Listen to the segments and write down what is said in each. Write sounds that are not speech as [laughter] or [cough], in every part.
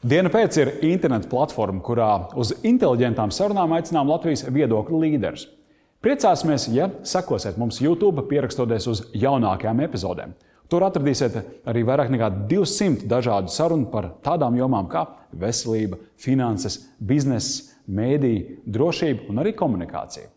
Diena pēc ir interneta platforma, kurā uz inteliģentām sarunām aicinām Latvijas viedokļu līderus. Priecāsimies, ja sekosiet mums YouTube, pierakstoties uz jaunākajām epizodēm. Tur atradīsiet arī vairāk nekā 200 dažādu sarunu par tādām jomām kā veselība, finanses, bizness, mēdīņa, drošība un arī komunikācija.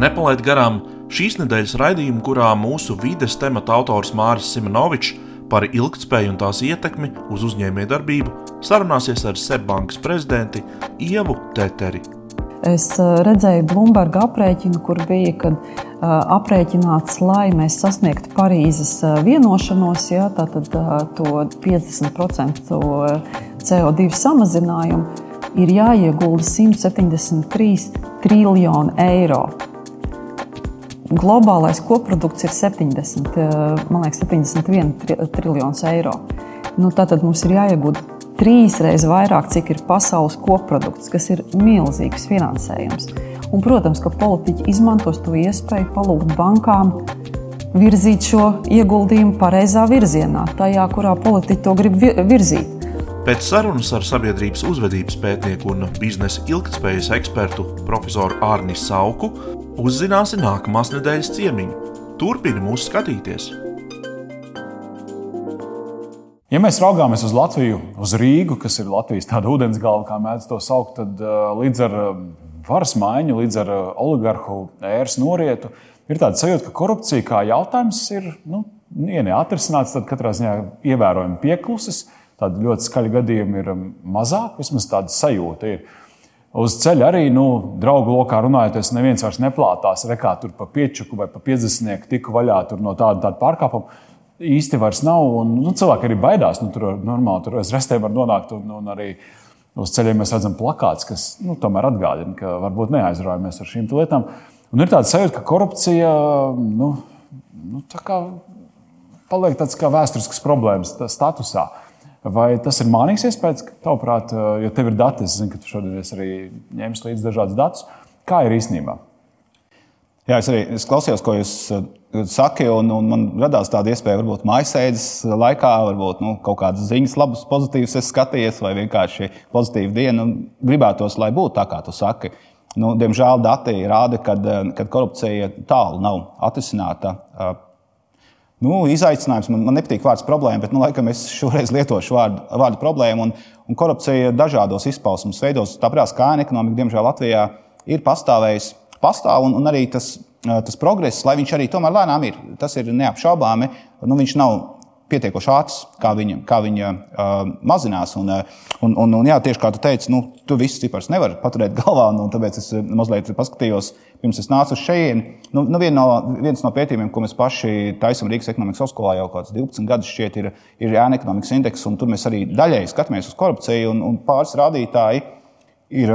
Nepalaid garām šīs nedēļas raidījumu, kurā mūsu vides temata autors Māris Simonovičs Par ilgspēju un tās ietekmi uz uzņēmējdarbību sarunāsies ar Seibankas prezidenti Ievu Teteri. Es eh, redzēju Bloomberg aprēķinu, kur bija kad, uh, aprēķināts, lai mēs sasniegtu Parīzes uh, vienošanos, ja, tātad uh, to 50% CO2 samazinājumu, ir jāiegulda 173 triljoni eiro globālais koprodukts ir 70, eh, man liekas, 71 triljonus eiro. Nu, tātad mums ir jāiegūda trīs reizes vairāk, cik ir pasaules koprodukts, kas ir milzīgs finansējums. Un, protams, ka politiķi izmantos to iespēju palūgt bankām virzīt šo ieguldījumu pareizā virzienā, tajā, kurā politiķi to grib virzīt. Pēc sarunas ar sabiedrības uzvedības pētnieku un biznesa ilgspējas ekspertu profesoru Arni Sauku uzzināsi nākamās nedēļas ciemiņu. Turpini mūs skatīties! Ja mēs raugāmies uz Latviju, uz Rīgu, kas ir Latvijas tāda ūdensgala, kā mēdz to saukt, tad uh, līdz ar uh, varas maiņu, līdz ar uh, oligarhu ēras norietu, ir tāda sajūta, ka korupcija kā jautājums ir nu, ja neatrisināts, tad katrā ziņā ievērojami pieklusis. Tādi ļoti skaļi gadījumi ir um, mazāk, vismaz tāda sajūta ir. Uz ceļa arī, nu, draugu lokā runājot, neviens vairs neplātās, rekā tur pa piečuku vai pa 50 tiku vaļā no tāda, tāda pārkāpuma. Īsti vairs nav, un nu, cilvēki arī baidās. Nu, tur normāli tur aiz restēm var nonākt, un, un arī uz ceļiem mēs redzam plakāts, kas nu, tomēr atgādina, ka varbūt neaizraujamies ar šīm lietām. Un ir tāds sajūta, ka korupcija nu, nu, tā paliek tāds kā vēsturisks problēmas statusā. Vai tas ir mānīgs iespējas, tavuprāt, jo tev ir dati, es zinu, ka tu šodien arī ņemsi līdzi dažādus datus, kā ir īstenībā? Jā, es arī es klausījos, ko jūs saki, un, un man radās tāda iespēja, varbūt mājasēdes laikā, varbūt nu, kaut kādas ziņas, labas, pozitīvas es skatījos, vai vienkārši pozitīva diena. Gribētos, lai būtu tā, kā tu saki. Nu, diemžēl dati rāda, ka korupcija tālu nav atrisināta Nu, izaicinājums man, man nepatīk vārds problēma, bet nu, laikam es šoreiz lietošu vārdu, vārdu problēmu. Un, un korupcija dažādos izpausmes veidos, tāpēc kā ekonomika, diemžēl, Latvijā ir pastāvējusi, pastāv un, un arī tas, tas progress, lai viņš arī tomēr lēnām ir. Tas ir neapšaubāmi. Nu, viņš nav pietiekoši ātrs, kā viņa, kā viņa uh, mazinās. Un, un, un, un, jā, tieši kā tu teici, nu, tu visus ciparus nevari paturēt galvā, un, un tāpēc es mazliet paskatījos, pirms es nācu uz šejieni. Nu, nu vien no, viens no pētījumiem, ko mēs paši taisām Rīgas ekonomikas augstskolā jau kāds 12 gadus, šķiet, ir, ir ēna ekonomikas indeks, un tur mēs arī daļēji skatāmies uz korupciju, un, un pāris rādītāji ir.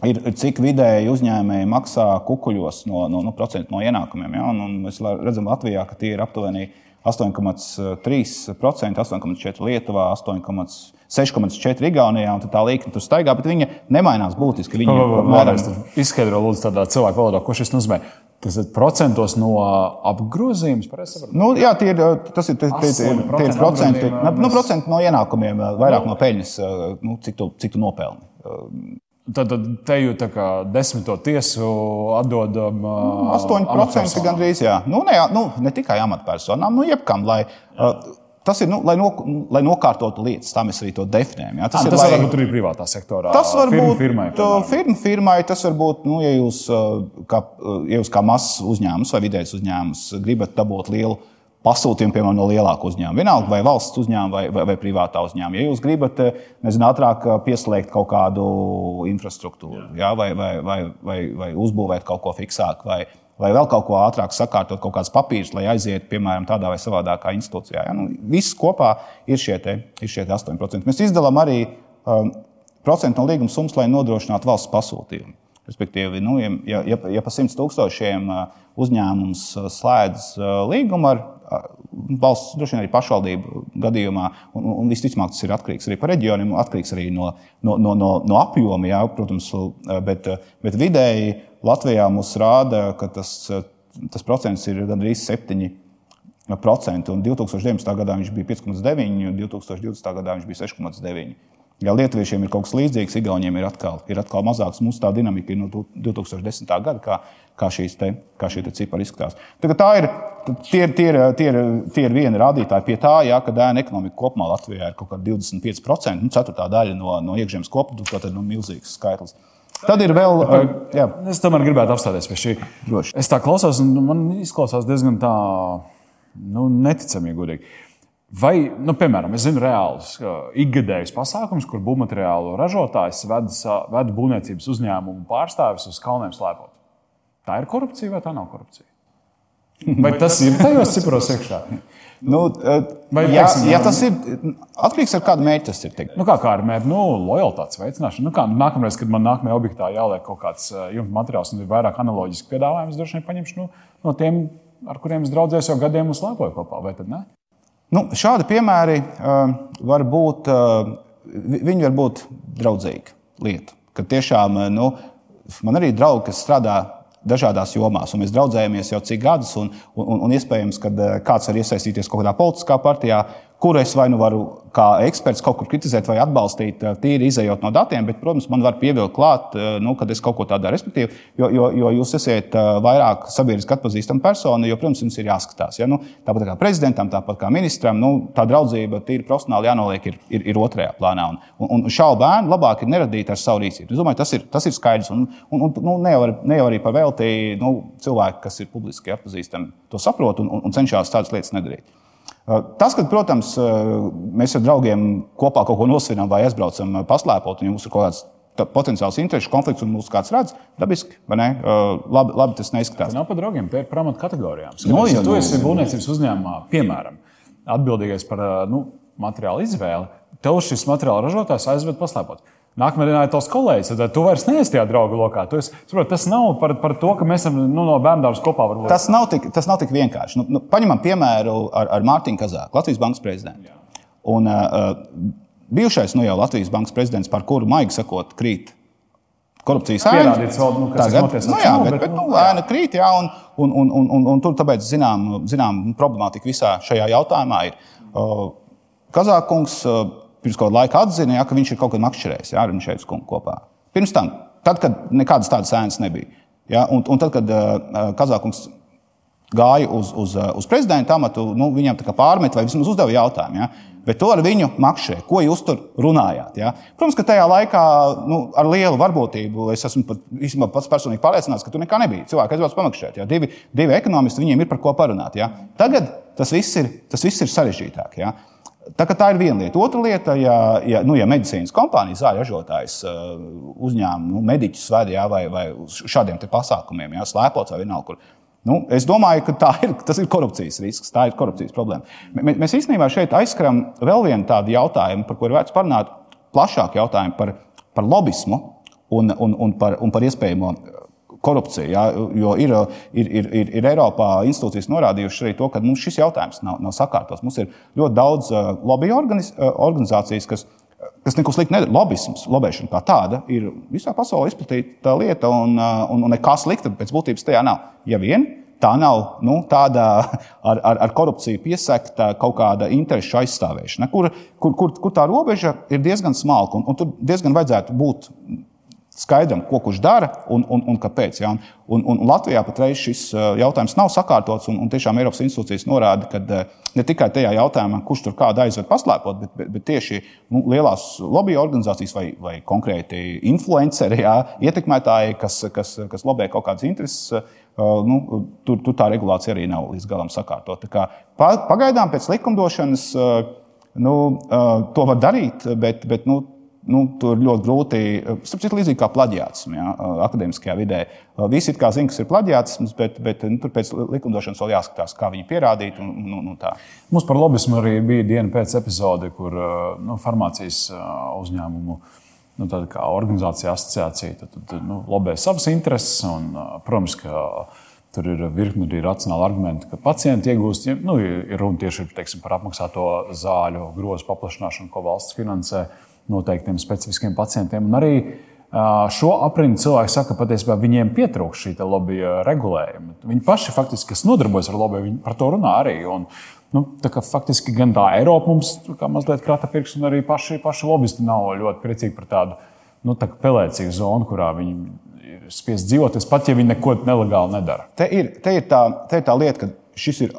Ir, cik vidēji uzņēmēji maksā kukuļos no, no, no, no ienākumiem. Ja? Un, un mēs redzam, Latvijā, ka tie ir aptuveni 8,3%, 8,4% Lietuvā, 6,4% Igaunijā, un tā līnija tur staigā, bet viņa nemainās būtiski. Viņa vēlreiz izskaidro, lūdzu, tādā cilvēku valodā, ko šis nozīmē. Tas ir procentos no apgrozījuma. Nu, jā, tie ir, tas ir, tie, tie, tie ir procenti, nu, procenti no ienākumiem, vairāk no peļņas, nu, cik tu, cik tu nopelni. Tad te jau tā kā desmito tiesu atdodam. Uh, 8% gandrīz, jā. Nu, ne, nu, ne tikai amatpersonām, nu, jebkam, lai. Uh, Tas ir, nu, lai, no, lai nokārtotu lietas, tā mēs arī to definējam. Jā. Tas, à, ir, tas lai... var būt arī privātā sektorā. Tas var firma, būt firmai. Firma, firmai tas var būt, nu, ja jūs kā, ja jūs kā mazs uzņēmums vai vidējs uzņēmums gribat dabūt lielu pasūtījumu, piemēram, no lielāka uzņēmuma. Vienalga, vai valsts uzņēmuma vai, vai, vai privātā uzņēmuma. Ja jūs gribat, eh, nezinu, ātrāk eh, pieslēgt kaut kādu infrastruktūru, jā. Jā, vai, vai, vai, vai, vai uzbūvēt kaut ko fiksāk, vai, vai vēl kaut ko ātrāk sakārtot, kaut kādas papīrus, lai aizietu, piemēram, tādā vai savādākā institūcijā. Ja? Nu, viss kopā ir šie, te, ir šie 8%. Mēs izdalām arī um, procentu no līguma summas, lai nodrošinātu valsts pasūtījumu. Respektīvi, nu, ja, ja, ja pa 100 tūkstošiem uzņēmums slēdz līgumu ar valsts, droši vien arī pašvaldību gadījumā, un, un visticamāk tas ir atkarīgs arī par reģioniem, atkarīgs arī no, no, no, no, no apjoma, jā, protams, bet, bet vidēji Latvijā mums rāda, ka tas, tas procents ir gandrīz 7. procentu, un 2019. gadā viņš bija 5,9, un 2020. gadā viņš bija 6,9. Ja Lietuviešiem ir kaut kas līdzīgs, Igauniem ir atkal, ir atkal mazāks. Mums tā dinamika ir no 2010. gada, kā, kā, te, kā šī cipara izskatās. Tagad tā ir, tie, tie, ir, tie, ir, tie ir viena rādītāja pie tā, ja, ka ēna ekonomika kopumā Latvijā ir kaut kāda 25%, nu, ceturtā daļa no, no iekšzemes koprodukta, tad nu, milzīgs skaitlis. Tad ir vēl. Jā. Es tomēr gribētu apstāties pie šī. Droši. Es tā klausos, un man izklausās diezgan tā, nu, neticami godīgi. Vai, nu, piemēram, es zinu reālus ikgadējus pasākumus, kur būvmateriālu ražotājs ved, ved būvniecības uzņēmumu pārstāvis uz kalniem slēpot. Tā ir korupcija vai tā nav korupcija? [laughs] Vai tas ir [laughs] tajos cipros iekšā? Nu, Vai, ja, teiksim, ja tas ir atkarīgs no kāda mērķa, tas ir. Teikt. Nu, kā kā ar mērķi, nu, lojalitātes veicināšanu. Nu, kā, nākamreiz, kad man nākamajā objektā jāliek kaut kāds jumta materiāls un ir vairāk analoģiski piedāvājums, droši vien paņemšu nu, no tiem, ar kuriem es draudzējos jau gadiem un slēpoju kopā. Vai tad ne? Nu, šādi piemēri uh, var būt, uh, viņi var būt draudzīgi lieta. Kad tiešām, uh, nu, man arī draugi, kas strādā dažādās jomās, un mēs draudzējamies jau cik gadus, un, un, un iespējams, ka kāds var iesaistīties kaut kādā politiskā partijā, kur es vai nu varu kā eksperts kaut kur kritizēt vai atbalstīt, eh, tīri izējot no datiem, bet, protams, man var pievilkt klāt, eh, nu, kad es kaut ko tādu daru. Respektīvi, jo, jo, jo jūs esat eh, vairāk sabiedriski atpazīstama persona, jo, protams, jums ir jāskatās. Ja? Nu, tāpat kā prezidentam, tāpat kā ministram, nu, tā draudzība tīri profesionāli jānoliek ir, ir, ir otrajā plānā. Un, un, un šādu bērnu labāk ir neradīt ar savu rīcību. Es domāju, tas ir, tas ir skaidrs. Un, un, un nu, ne, jau, ne jau arī par velti nu, cilvēki, kas ir publiski atpazīstami, to saprot un, un, un cenšas tādas lietas nedarīt. Tas, ka, protams, mēs ar draugiem kopā kaut ko nosvinām vai aizbraucam paslēpot, un jums ir kaut kāds potenciāls interešu konflikts, un mūsu kāds redz, dabiski, vai ne? Labi, labi tas neizskatās. Tas nav par draugiem, tie ir par amatu kategorijām. Skaties, no, ja tu esi būvniecības uzņēmumā, piemēram, atbildīgais par nu, materiālu izvēli, tev šis materiāla ražotājs aizved paslēpot. Nākamajā dienā ir tavs kolēģis, tad tu vairs neesi tajā draugu lokā. Tu esi, saprot, tas nav par, par to, ka mēs esam nu, no bērnu dārza kopā. Varbūt. Tas nav tik, tas nav tik vienkārši. Nu, nu, paņemam piemēru ar, ar Mārtiņu Kazāku, Latvijas Bankas prezidentu. Un, uh, bijušais nu, Latvijas Bankas prezidents, par kuru maigi sakot, krīt korupcijas ēna. Nu, Tagad, nu, jā, bet, bet nu, ēna krīt, jā, un, un, un, un, un, un tur tāpēc zinām, zinām problemātika visā šajā jautājumā ir. Uh, Kazākungs uh, pirms kāda laika atzina, ja, ka viņš ir kaut kad makšķerējis ar Mišēļu kungu kopā. Pirms tam, tad, kad nekādas tādas ēnas nebija. Ja, un, un tad, kad uh, Kazākungs gāja uz, uz, uz prezidenta amatu, nu, viņam pārmet vai vismaz uzdeva jautājumu. Ja? Bet to ar viņu makšē, ko jūs tur runājāt. Ja? Protams, ka tajā laikā nu, ar lielu varbūtību es esmu pat, pats personīgi pārliecināts, ka tur nekā nebija. Cilvēki aizbrauc pamakšēt. Ja? Divi, divi ekonomisti, viņiem ir par ko parunāt. Ja? Tagad tas viss ir, tas viss ir sarežģītāk. Ja? Tā, tā ir viena lieta. Otra lieta, ja, ja, nu, ja medicīnas kompānijas, zāļu ražotājs uh, uzņēma nu, mediķus vadījā vai, vai uz šādiem pasākumiem, jā, slēpots vai vienalga. Kur. Nu, es domāju, ka ir, tas ir korupcijas risks, tā ir korupcijas problēma. Mēs, mēs īstenībā šeit aizskaram vēl vienu tādu jautājumu, par ko ir vērts parunāt, plašāku jautājumu par, par lobismu un, un, un, par, un par iespējamo korupcija. Ja, jo ir, ir, ir, ir, ir Eiropā institūcijas norādījušas arī to, ka mums šis jautājums nav, nav sakārtots. Mums ir ļoti daudz uh, lobby organiz, uh, organizācijas, kas, kas neko sliktu nedara. Lobisms, lobēšana kā tāda ir visā pasaulē izplatīta lieta, un, uh, un, un nekā slikta pēc būtības tajā nav. Ja vien tā nav nu, tāda [laughs] ar, ar, ar korupciju piesakta kaut kāda interešu aizstāvēšana, kur, kur, kur, kur tā robeža ir diezgan smalka. Un, un tur diezgan vajadzētu būt skaidram, ko kurš dara un, un, un kāpēc. Ja? Un, un, un Latvijā patreiz šis uh, jautājums nav sakārtots, un, un tiešām Eiropas institūcijas norāda, ka uh, ne tikai tajā jautājumā, kurš tur kādu aizved paslēpot, bet, bet, bet tieši nu, lielās lobby organizācijas vai, vai konkrēti influenceri, jā, ietekmētāji, kas, kas, kas lobē kaut kādas intereses. Uh, nu, tur, tur tā regulācija arī nav līdz galam sakārtota. Pagaidām pēc likumdošanas nu, to var darīt, bet, bet nu, nu, tur ļoti grūti, sapratu, līdzīgi kā plaģiātisms ja, akadēmiskajā vidē. Visi kā zina, kas ir plaģiātisms, bet, bet nu, tur pēc likumdošanas vēl jāskatās, kā viņi pierādīt. Un, un, un tā. Mums par lobismu arī bija diena pēc epizode, kur nu, farmācijas uzņēmumu. Nu, tāda kā organizācija, asociācija, tad, tad nu, lobē savas intereses. Un, protams, ka tur ir virkni arī racionāli argumenti, ka pacienti iegūst. Nu, ir runa tieši teiksim, par apmaksāto zāļu grozu paplašināšanu, ko valsts finansē. Uh, noteiktiem specifiskiem pacientiem. Un arī Šo aprindu cilvēki saka, ka patiesībā viņiem pietrūkst šī lobby regulējuma. Viņi paši, faktiski, kas nodarbojas ar lobby, viņi par to runā arī. Un, nu, tā kā, faktiski gan tā Eiropa mums kā mazliet krata pirksts, un arī paši, paši lobbyisti nav ļoti priecīgi par tādu nu, tā pelēcīgu zonu, kurā viņi ir spiest dzīvot, pat ja viņi neko nelegāli nedara. Te ir, te ir, tā, te ir tā lieta, ka šis ir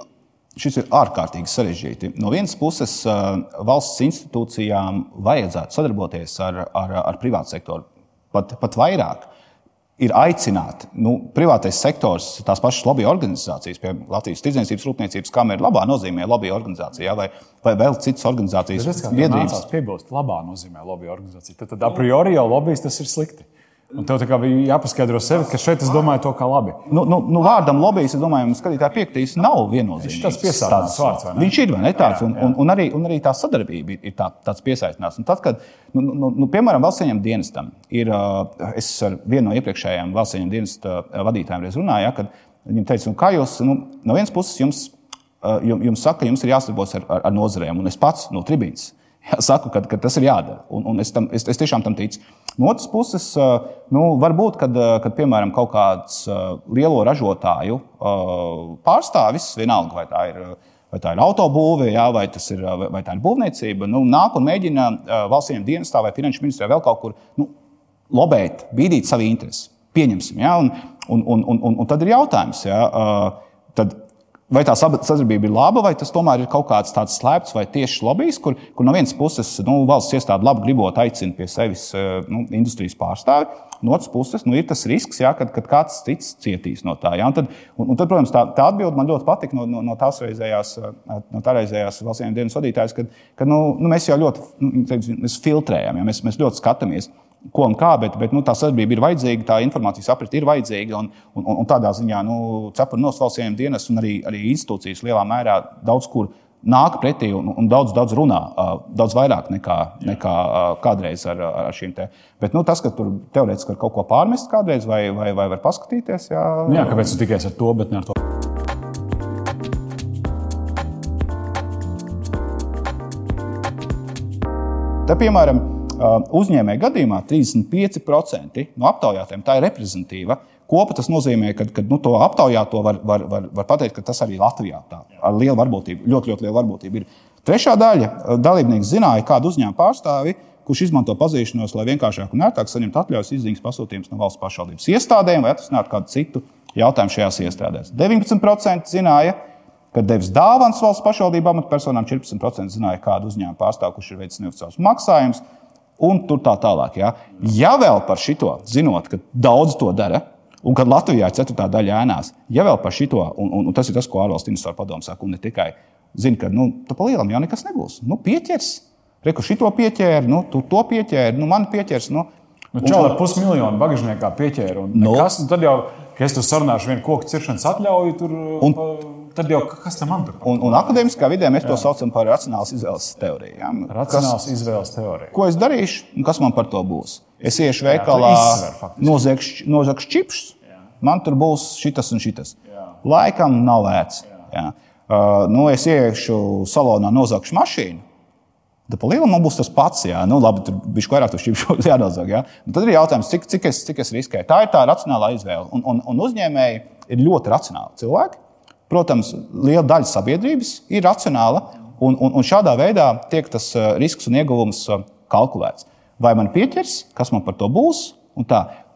Šis ir ārkārtīgi sarežģīti. No vienas puses, valsts institūcijām vajadzētu sadarboties ar, ar, ar privātu sektoru pat, pat vairāk. Ir aicināti nu, privātais sektors, tās pašas lobby organizācijas, piemēram, Latvijas Tirdzniecības Rūpniecības kamera, labā nozīmē lobby organizācijā, vai, vai vēl citas organizācijas. Tas ir piebilst, labā nozīmē lobby organizācija. Tad, tad a priori jau lobbyis tas ir slikti. Un tev bija jāpaskaidro sev, ka šeit es domāju to kā labi. Nu, nu, nu vārdam lobbyis, es domāju, ka skatītāji piekritīs, nav viennozīmīgs. Tas piesātās vārds, vai ne? Viņš ir, vai ne tāds, un, un, un, arī, un arī tā sadarbība ir tā, tāds piesaistinās. Un tad, kad, nu, nu, nu, piemēram, valsts ieņem dienestam, ir, es ar vienu no iepriekšējām valsts ieņem dienesta vadītājiem reiz runāju, ja, kad viņam teica, nu, kā jūs, nu, no vienas puses jums, jums saka, jums ir jāsadarbojas ar, ar, ar nozarēm, un es pats no tribīnas saku, ka, ka tas ir jādara. Un, un es, tam, es, es tiešām tam ticu. No otras puses, nu, varbūt, kad, kad piemēram kaut kāds lielo ražotāju pārstāvis, vienalga vai tā ir. Vai tā ir autobūve, jā, vai, ir, vai tā ir būvniecība, nu, nāk un mēģina valsts dienestā vai finanšu ministrijā vēl kaut kur nu, lobēt, bīdīt savu interesi. Pieņemsim, jā, un, un, un, un, un tad ir jautājums, jā, tad Vai tā sadarbība ir laba, vai tas tomēr ir kaut kāds tāds slēpts vai tieši lobbyis, kur, kur no vienas puses nu, valsts iestāde labi gribot aicina pie sevis eh, nu, industrijas pārstāvi, no otras puses nu, ir tas risks, jā, kad, kad kāds cits cietīs no tā. Jā, un tad, un, un tad, protams, tā, tā atbilde man ļoti patika no, no, no tās reizējās, no tā reizējās valsts dienas vadītājas, kad, kad nu, nu, mēs jau ļoti nu, teiksim, filtrējam, jā, mēs, mēs ļoti skatāmies ko un kā, bet, bet nu, tā sadarbība ir vajadzīga, tā informācijas aprit ir vajadzīga. Un, un, un tādā ziņā nu, cepura nosvalstsiem dienas un arī, arī institūcijas lielā mērā daudz kur nāk pretī un, un daudz, daudz runā, daudz vairāk nekā, nekā kādreiz ar, ar šīm te. Bet nu, tas, ka tur teorētiski var kaut ko pārmest kādreiz vai, vai, vai var paskatīties, jā. Jā, kāpēc tu tikai ar to, bet ne ar to? Te, piemēram, Uzņēmēja gadījumā 35% no aptaujātiem tā ir reprezentatīva. Kopa tas nozīmē, ka, ka nu, to aptaujāto var, var, var, var pateikt, ka tas arī Latvijā tā ar lielu varbūtību, ļoti, ļoti lielu varbūtību ir. Trešā daļa dalībnieku zināja, kādu uzņēmumu pārstāvi, kurš izmanto pazīšanos, lai vienkāršāk un ērtāk saņemtu atļaujas izziņas pasūtījumus no valsts pašvaldības iestādēm vai atrisinātu kādu citu jautājumu šajās iestādēs. 19% zināja, ka devis dāvāns valsts pašvaldību amatpersonām, 14% zināja, kādu uzņēmumu pārstāvu, kurš ir veicis neoficiālus maksājumus un tā tālāk. Ja, ja vēl par šito, zinot, ka daudz to dara, un kad Latvijā ir ceturtā daļa ēnās, ja vēl par šito, un, un, un tas ir tas, ko ārvalstu investoru padomu saka, un ne tikai zina, ka nu, tu pa lielam jau nekas nebūs. Nu, pieķers, reku šito pieķēri, nu, tu to pieķēri, nu, man pieķers. Nu, Nu, Čau ar pusmiljonu bagāžniekā pieķēra. No. Kas, nu, tad jau, kad es tur sarunāšu vienu koku ciršanas atļauju, tur, un, pa, tad jau kas tam man tur? Un, un akadēmiskā vidē mēs Jā. to saucam par racionālas izvēles teoriju. Ja? Racionāls kas, izvēles teorija. Ko es darīšu un kas man par to būs? Es iešu veikalā, nozagšu, nozagšu čipsus, man tur būs šitas un šitas. Jā. Laikam nav vērts. Uh, nu, es iešu salonā, nozagšu mašīnu Tad pa lielam būs tas pats. Jā, nu, labi, tur bija vairāk šķīpšu [laughs] jānozag. Jā. Un tad ir jautājums, cik, cik, es, cik es riskēju. Tā ir tā racionālā izvēle. Un, un, un uzņēmēji ir ļoti racionāli cilvēki. Protams, liela daļa sabiedrības ir racionāla, un, un, un šādā veidā tiek tas uh, risks un ieguvums uh, kalkulēts. Vai man pieķers, kas man par to būs?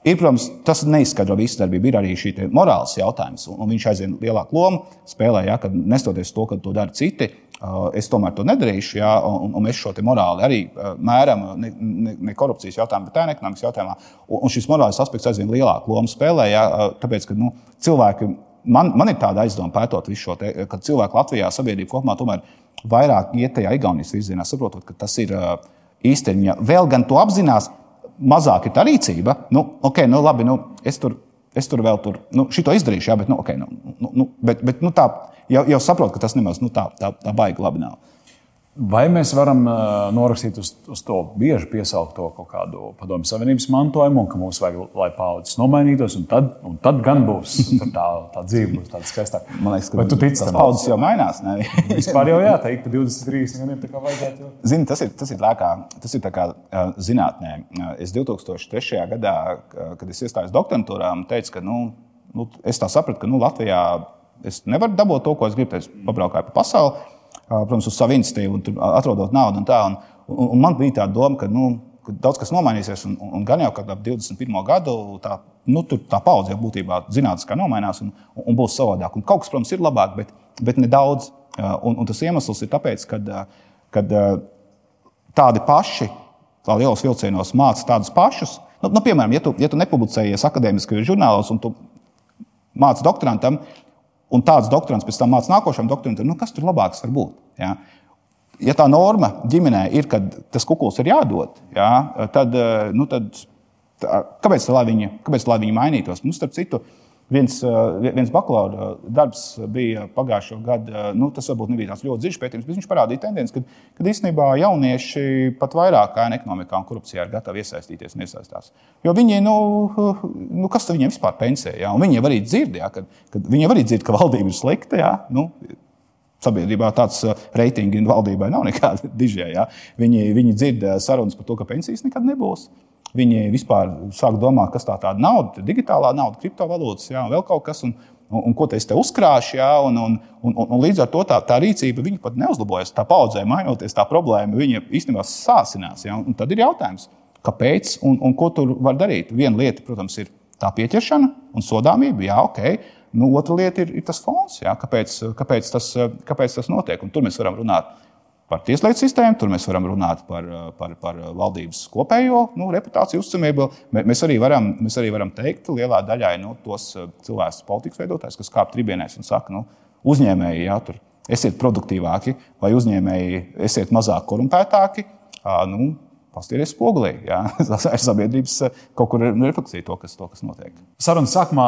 Ir, protams, tas neizskaidro visu darbību. Ir arī šī morāls jautājums, un, un viņš aizvien lielāku lomu spēlē, ja, kad nestoties to, ka to dara citi. Uh, es tomēr to nedarīšu, jā, un, un mēs šo morāli arī uh, mēram ne, ne, ne korupcijas jautājumā, bet ir ekonomikas jautājumā. Un, un šis morālais aspekts aizvien lielāku lomu spēlē, jā, uh, tāpēc, ka nu, cilvēki, man, man ir tāda aizdoma pētot visu šo, te, ka cilvēki Latvijā sabiedrība kopumā tomēr vairāk iet tajā Igaunijas virzienā, saprotot, ka tas ir īstermiņā. Vēl gan to apzinās, mazāk ir tā rīcība. Nu, okay, nu, labi, nu, es tur es tur vēl tur, nu, šito izdarīšu, jā, bet, nu, okay, nu, nu, nu, bet, bet nu, tā, jau, jau saprotu, ka tas nemaz nu, tā, tā, tā baigi labi nav. Vai mēs varam norakstīt uz, uz to bieži piesaukto kaut kādu padomju savienības mantojumu, un ka mums vajag, lai paudzes nomainītos, un tad, un tad gan būs tā, tā dzīve, būs tāda skaistāka. Man liekas, ka Vai tu tici tas paudzes jau mainās. [laughs] Vispār jau jāteikt, ka 23 gadiem tā kā vajadzētu. Jau. Zini, tas ir, tas ir, lēkā, tas ir tā kā zinātnē. Es 2003. gadā, kad es iestājos doktorantūrā, teicu, ka nu, nu, es tā sapratu, ka nu, Latvijā es nevaru dabūt to, ko es gribu. Es pabraukāju pa pasauli, protams, uz savu iniciatīvu, un atrodot naudu un tā. Un, un, un man bija tā doma, ka, nu, ka daudz kas nomainīsies, un, un, gan jau kad ap 21. gadu tā, nu, tā paudze jau būtībā zinātniskā nomainās un, un būs savādāk. Un kaut kas, protams, ir labāk, bet, bet ne daudz. Uh, Un, un tas iemesls ir tāpēc, ka tādi paši, tā lielos vilcienos māca tādus pašus. Nu, nu, piemēram, ja tu, ja tu nepublicējies akadēmiskajos žurnālos un tu māci doktorantam, un tāds doktorants pēc tam māca nākošam doktorantam, nu, kas tur labāks var būt? Ja? Ja tā norma ģimenē ir, ka tas kukuls ir jādod, ja, tad, eh, nu, tad tā, kāpēc, lai viņi, kāpēc lai viņi mainītos? Nu, starp citu, Viens, viens bakalaura darbs bija pagājušā gada. Nu, tas varbūt nebija tāds ļoti dziļš pētījums, bet viņš parādīja tendenci, ka, ka īstenībā jaunieši pat vairāk kā ekonomikā un korupcijā ir gatavi iesaistīties un iesaistās. Jo viņi, nu, nu kas viņiem vispār pensē? Ja? Viņi jau arī dzird, ja? kad, kad viņi arī dzird, ka valdība ir slikta. Ja? Nu, Sabiedrībā tāds reitingi valdībai nav nekādi [laughs] dižie. Ja? Viņi, viņi dzird sarunas par to, ka pensijas nekad nebūs. Viņi vispār sāk domāt, kas tā tāda nauda, digitālā nauda, kriptovalūtas, jā, vēl kaut kas, un, un, un ko es te uzkrāšu. Jā, un, un, un, un, un līdz ar to tā, tā rīcība pat neuzlabojas. Tā paudzē mainoties, tā problēma īstenībā sāsinās. Jā, tad ir jautājums, kāpēc un, un ko tur var darīt. Viena lieta, protams, ir tā pieķeršana un sodāmība. Jā, ok. Nu, otra lieta ir, ir tas fons, jā, kāpēc, kāpēc, tas, kāpēc tas notiek. Un tur mēs varam runāt par tieslietu sistēmu, tur mēs varam runāt par, par, par valdības kopējo nu, reputāciju, uzticamību. Mēs arī varam, mēs arī varam teikt, lielā daļai nu, tos cilvēkus, politikas veidotājus, kas kāp tribienēs un saka, nu, uzņēmēji, jā, tur esiet produktīvāki, vai uzņēmēji, esiet mazāk korumpētāki. Nu, Pastāties spogulī. [laughs] Tas ir sabiedrības kaut kur refleksija, to, kas, to, kas notiek. Sarunas sākumā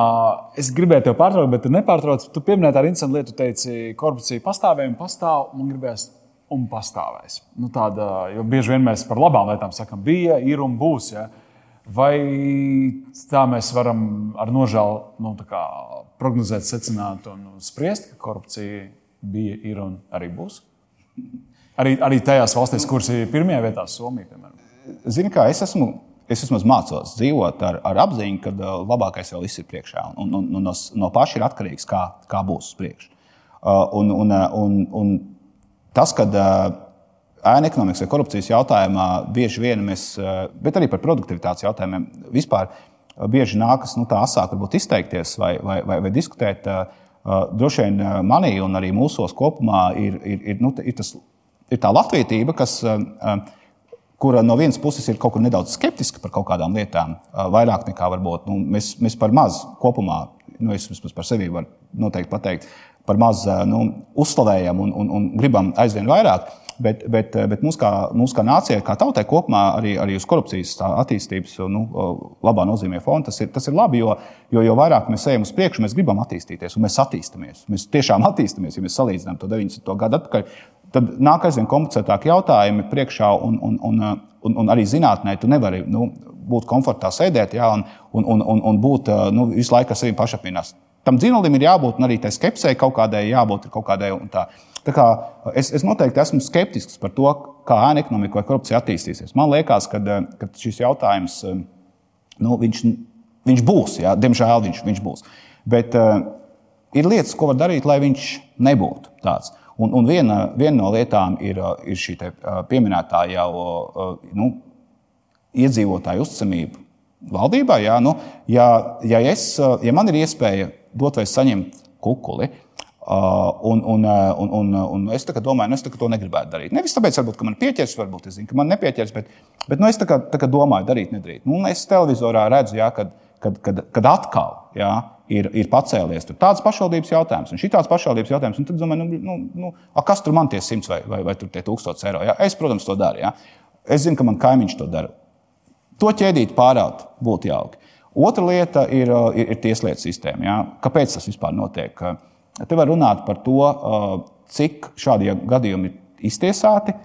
es gribēju tevi pārtraukt, bet tu nepārtrauc. Tu pieminēji tādu interesantu lietu, tu teici, korupcija pastāvēja un pastāv. Man gribējās un pastāvēs. Nu, tāda, jo bieži vien mēs par labām lietām sakām, bija, ir un būs. Ja? Vai tā mēs varam ar nožēlu nu, prognozēt, secināt un spriest, ka korupcija bija, ir un arī būs? Arī, arī tajās valstīs, kuras ir pirmajā vietā, Somija, piemēram. Zini, kā es esmu. Es vismaz mācos dzīvot ar, ar apziņu, ka uh, labākais jau viss ir priekšā. Un, un, un no, no paša ir atkarīgs, kā, kā būs uz priekšu. Uh, un, un, un, un tas, ka ēna ekonomikas vai korupcijas jautājumā bieži vien mēs, bet arī par produktivitātes jautājumiem vispār bieži nākas nu, tā asāk izteikties vai, vai, vai, vai diskutēt. Droši vien manī un arī mūsos kopumā ir, ir, ir, nu, ir, tas, ir tā latvietība, kas, kura no vienas puses ir kaut kur nedaudz skeptiska par kaut kādām lietām, vairāk nekā varbūt nu, mēs, mēs par maz kopumā, nu, es vismaz par sevi varu noteikti pateikt, par maz nu, uzslavējam un, un, un gribam aizvien vairāk. Bet, bet, bet mums, kā, mums kā nācijai, kā tautai kopumā, arī, arī uz korupcijas attīstības nu, labā nozīmē fona, tas ir, tas ir labi, jo, jo, jo vairāk mēs ejam uz priekšu, mēs gribam attīstīties un mēs attīstāmies. Mēs tiešām attīstāmies, ja mēs salīdzinām to 90. gadu atpakaļ. Tad nāk aizvien komplicētāki jautājumi priekšā, un, un, un, un, un arī zinātnē tu nevari nu, būt komfortā sēdēt jā, un, un, un, un būt nu, visu laiku ar sevi pašapziņā tam dzinolim ir jābūt, un arī tai skepsei kaut kādai jābūt kaut kādai. Tā. Tā kā es, es noteikti esmu skeptisks par to, kā ēna ekonomika vai korupcija attīstīsies. Man liekas, ka, ka šis jautājums nu, viņš, viņš būs. Jā, diemžēl viņš, viņš būs. Bet uh, ir lietas, ko var darīt, lai viņš nebūtu tāds. Un, un viena, viena no lietām ir, ir šī pieminētā jau uh, nu, iedzīvotāju uzticamība valdībā. Jā, nu, ja, ja, es, ja man ir iespēja dot vai saņemt kukuli. Uh, un, un, un, un, un es domāju, nu, es to negribētu darīt. Nevis tāpēc, varbūt, ka man pieķers, varbūt es zinu, ka man nepieķers, bet, bet nu, es tā kā, tā kā domāju, darīt, nedarīt. Nu, es televizorā redzu, jā, kad, kad, kad, kad atkal jā, ir, ir pacēlies tāds pašvaldības jautājums un šī tāds pašvaldības jautājums. Tad domāju, nu, nu, nu, a, kas tur man tie simts vai, vai, vai tie tūkstoši eiro? Jā? Es, protams, to daru. Jā. Es zinu, ka man kaimiņš to dara. To ķēdīt pārāk būtu jauki. Otra lieta ir, ir, ir tieslietu sistēma. Jā. Kāpēc tas vispār notiek? Te var runāt par to, cik šādi gadījumi ir iztiesāti.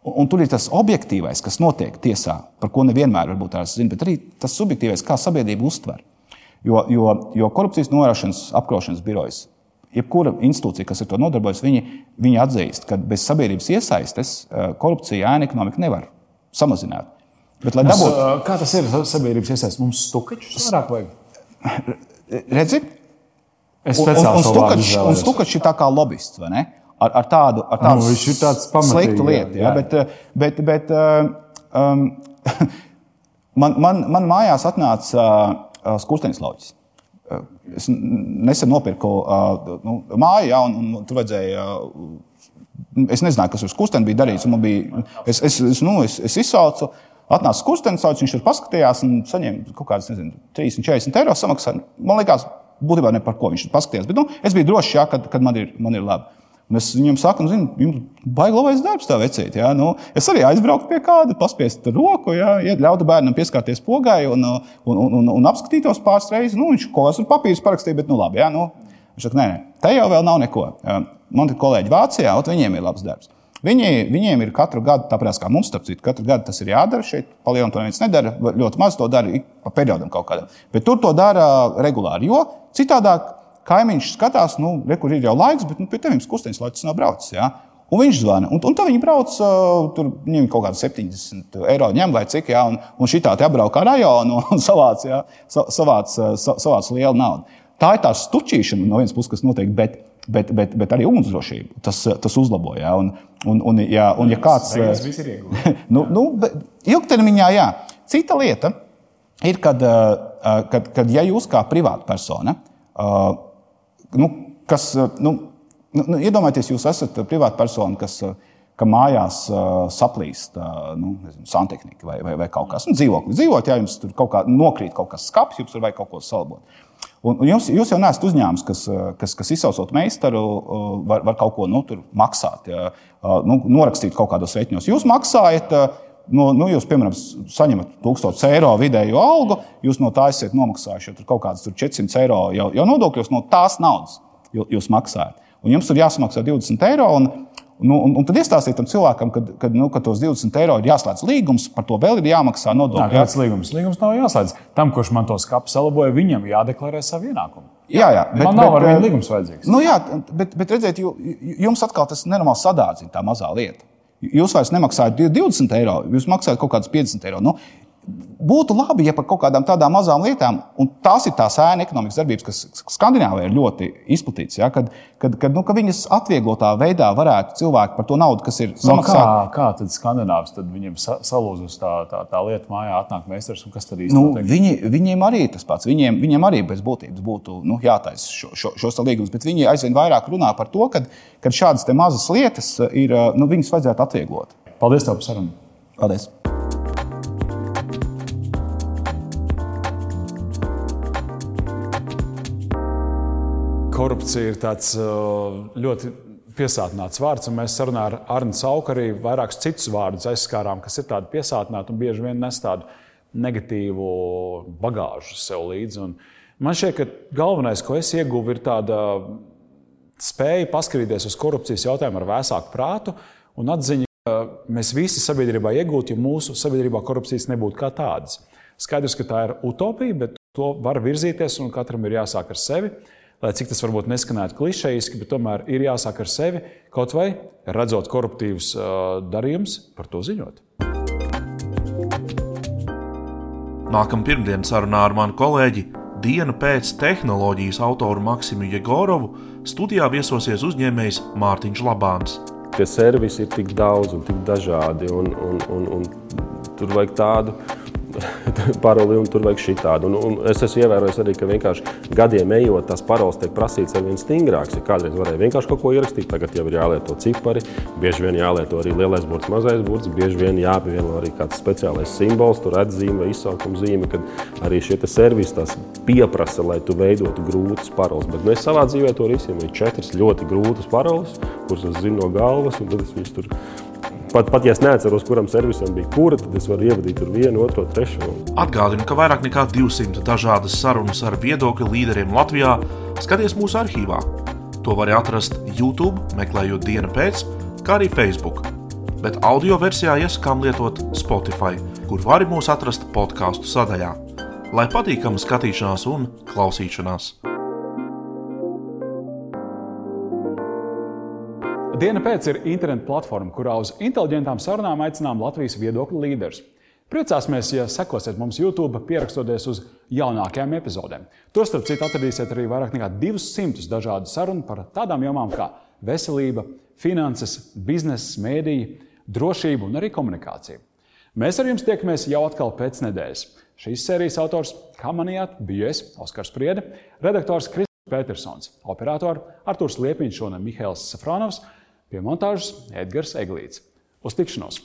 Un tur ir tas objektīvais, kas notiek tiesā, par ko nevienmēr varbūt tās zina, bet arī tas subjektīvais, kā sabiedrība uztver. Jo, jo, jo korupcijas novēršanas apkarošanas birojas, jebkura institūcija, kas ar to nodarbojas, viņi, viņi atzīst, ka bez sabiedrības iesaistes eh, korupcija ēna ekonomika nevar samazināt. Bet, Mums, dabūt... Kā tas ir sabiedrības iesaistīts? Mums stukačus vairāk vajag. Redzi? Es stukačs, un stukačs ir tā kā lobbyists, vai ne? Ar, ar tādu, ar tādu nu, viņš ir tāds sliktu lietu. Jā, jā. Bet, bet, bet um, [laughs] man, man, man mājās atnāca uh, skursteņas lauķis. Es nesen nopirku uh, nu, māju, ja, un, un tur vajadzēja. Uh, es nezināju, kas uz kusteni bija darīts. Bija, es, es, es, nu, es, es izsaucu, atnāca kustens, viņš tur paskatījās un saņēma kaut kādas, nezinu, 30, 40 eiro samaksāju. Man liekas, būtībā ne par ko viņš tur paskatījās. Bet nu, es biju drošs, ja, kad, kad man, ir, man ir labi. Un es viņam saku, nu, zinu, jums baigi labais darbs, tā vecīt. Ja? Nu, es arī aizbraucu pie kāda, paspiest roku, ja? ļautu bērnam pieskarties pogai un, un, un, un, un apskatītos pāris reizes. Nu, viņš kaut kādas papīrus parakstīja, bet nu labi. Ja? Nu, viņš saka, nē, nē, te jau vēl nav neko. Man ir kolēģi Vācijā, un viņiem ir labs darbs. Viņi, viņiem ir katru gadu, tāpat kā mums, starp citu, katru gadu tas ir jādara. Šeit palielināt to neviens nedara. Ļoti maz to dara pa periodam kaut kādam. Bet tur to dara regulāri, jo citādāk kaimiņš skatās, nu, re, kur ir jau laiks, bet nu, pie tevis kustības laiks nav braucis. Ja? Un viņš zvana. Un, un tā viņi brauc, uh, tur viņiem kaut kāda 70 eiro ņem vai cik, ja, un, un šī tā apbrauc kā rajonu [laughs] un savāc, ja, savāc, savāc lielu naudu. Tā ir tā stučīšana no vienas puses, kas notiek. Bet, Bet, bet, bet arī ugunsdrošību tas, tas uzlabo. Ja? Un, un, un, ja, un, ja kāds tas ir [laughs] nu, nu, ilgtermiņā, jā. Cita lieta ir, kad, kad, kad ja jūs kā privātpersona nu, kas, eh, nu, nu, nu, iedomājieties, jūs esat privāta persona, kas eh, ka mājās uh, saplīst uh, nu, nezinu, santehnika vai, vai, vai kaut kas tāds. Nu, dzīvoklis dzīvot, ja jums tur kaut kā nokrīt kaut kas skāps, jums tur vajag kaut ko salabot. Un, un jums, jūs jau neesat uzņēmums, kas, kas, kas izsaucot meistaru, var, var kaut ko nu, maksāt, ja, nu, norakstīt kaut kādos rēķinos. Jūs maksājat. Uh, Nu, nu, jūs, piemēram, saņemat 1000 eiro vidēju algu, jūs no tā esat nomaksājuši kaut kādas 400 eiro jau, jau nodokļos, no tās naudas jūs maksājat. Un jums tur jāsamaksā 20 eiro. Un, Nu, un, un tad iestāstiet tam cilvēkam, ka, ka, nu, ka tos 20 eiro ir jāslēdz līgums, par to vēl ir jāmaksā nodokļi. Kāds līgums? Līgums nav jāslēdz. Tam, kurš man to skapu salaboja, viņam jādeklarē savu ienākumu. Jā, jā, bet, man nav bet, ar viņu līgums vajadzīgs. Nu, jā, bet, bet redziet, jums atkal tas nenormāli sadārdzina tā mazā lieta. Jūs vairs nemaksājat 20 eiro, jūs maksājat kaut kādus 50 eiro. Nu, būtu labi, ja par kaut kādām tādām mazām lietām, un tās ir tās ēna ekonomikas darbības, kas Skandināvijā ir ļoti izplatītas, ja, kad, kad, kad nu, ka viņas atvieglotā veidā varētu cilvēki par to naudu, kas ir samaksāta. No kā, kā tad Skandināvs, tad viņam salūzus tā, tā, tā lieta mājā, atnāk meistars, un kas tad īstenībā nu? Viņi, viņiem arī tas pats, viņiem, viņiem arī bez būtības būtu nu, jātaisa šo, šo, šos līgumus, bet viņi aizvien vairāk runā par to, ka šādas mazas lietas ir, nu, viņas vajadzētu atvieglot. Paldies tev par sarunu! Paldies! Korupcija ir tāds ļoti piesātināts vārds, un mēs sarunā ar Arnu Sauku arī vairākus citus vārdus aizskārām, kas ir tādi piesātināti un bieži vien nes tādu negatīvu bagāžu sev līdzi. Un man šķiet, ka galvenais, ko es ieguvu, ir tāda spēja paskatīties uz korupcijas jautājumu ar vēsāku prātu un atziņu, ka mēs visi sabiedrībā iegūtu, ja mūsu sabiedrībā korupcijas nebūtu kā tādas. Skaidrs, ka tā ir utopija, bet to var virzīties un katram ir jāsāk ar sevi lai cik tas varbūt neskanētu klišejiski, bet tomēr ir jāsāk ar sevi, kaut vai redzot koruptīvus darījumus, par to ziņot. Nākamā pirmdiena sarunā ar manu kolēģi dienu pēc tehnoloģijas autoru Maksimu Jegorovu studijā viesosies uzņēmējs Mārtiņš Labāns. Tie servisi ir tik daudz un tik dažādi, un, un, un, un tur vajag tādu [laughs] paroli un tur vajag šitādu. Un, un es esmu ievērojis arī, ka vienkārši gadiem ejot, tas parols tiek prasīts ar vien stingrāks. Ja kādreiz varēja vienkārši kaut ko ierakstīt, tagad jau ir jālieto cipari, bieži vien jālieto arī lielais burts, mazais burts, bieži vien jāpievieno arī kāds speciālais simbols, tur atzīme izsaukuma zīme, kad arī šie servisi tās pieprasa, lai tu veidotu grūtus parols. Bet mēs savā dzīvē to risinām. Ir četras ļoti grūtas paroles, kuras es zinu no galvas, un tad es viņus tur Pat, pat ja es neatceros, kuram servisam bija kura, tad es varu ievadīt tur vienu, otru, trešo. Atgādinu, ka vairāk nekā 200 dažādas sarunas ar viedokļu līderiem Latvijā skaties mūsu arhīvā. To var atrast YouTube, meklējot dienu pēc, kā arī Facebook. Bet audio versijā iesakām lietot Spotify, kur vari mūs atrast podkāstu sadaļā. Lai patīkama skatīšanās un klausīšanās! Diena pēc ir interneta platforma, kurā uz inteliģentām sarunām aicinām Latvijas viedokļu līderus. Priecāsimies, ja sekosiet mums YouTube, pierakstoties uz jaunākajām epizodēm. Tur, starp citu, atradīsiet arī vairāk nekā 200 dažādu sarunu par tādām jomām kā veselība, finanses, biznesa, mēdīja, drošība un arī komunikācija. Mēs ar jums tiekamies jau atkal pēc nedēļas. Šīs sērijas autors, kā manījāt, bija es, Oskars Priede, redaktors Kristofers Petersons, operators Artūrs Liepiņš un Mihails Safronovs, pie montāžas Edgars Eglīts. Uz tikšanos!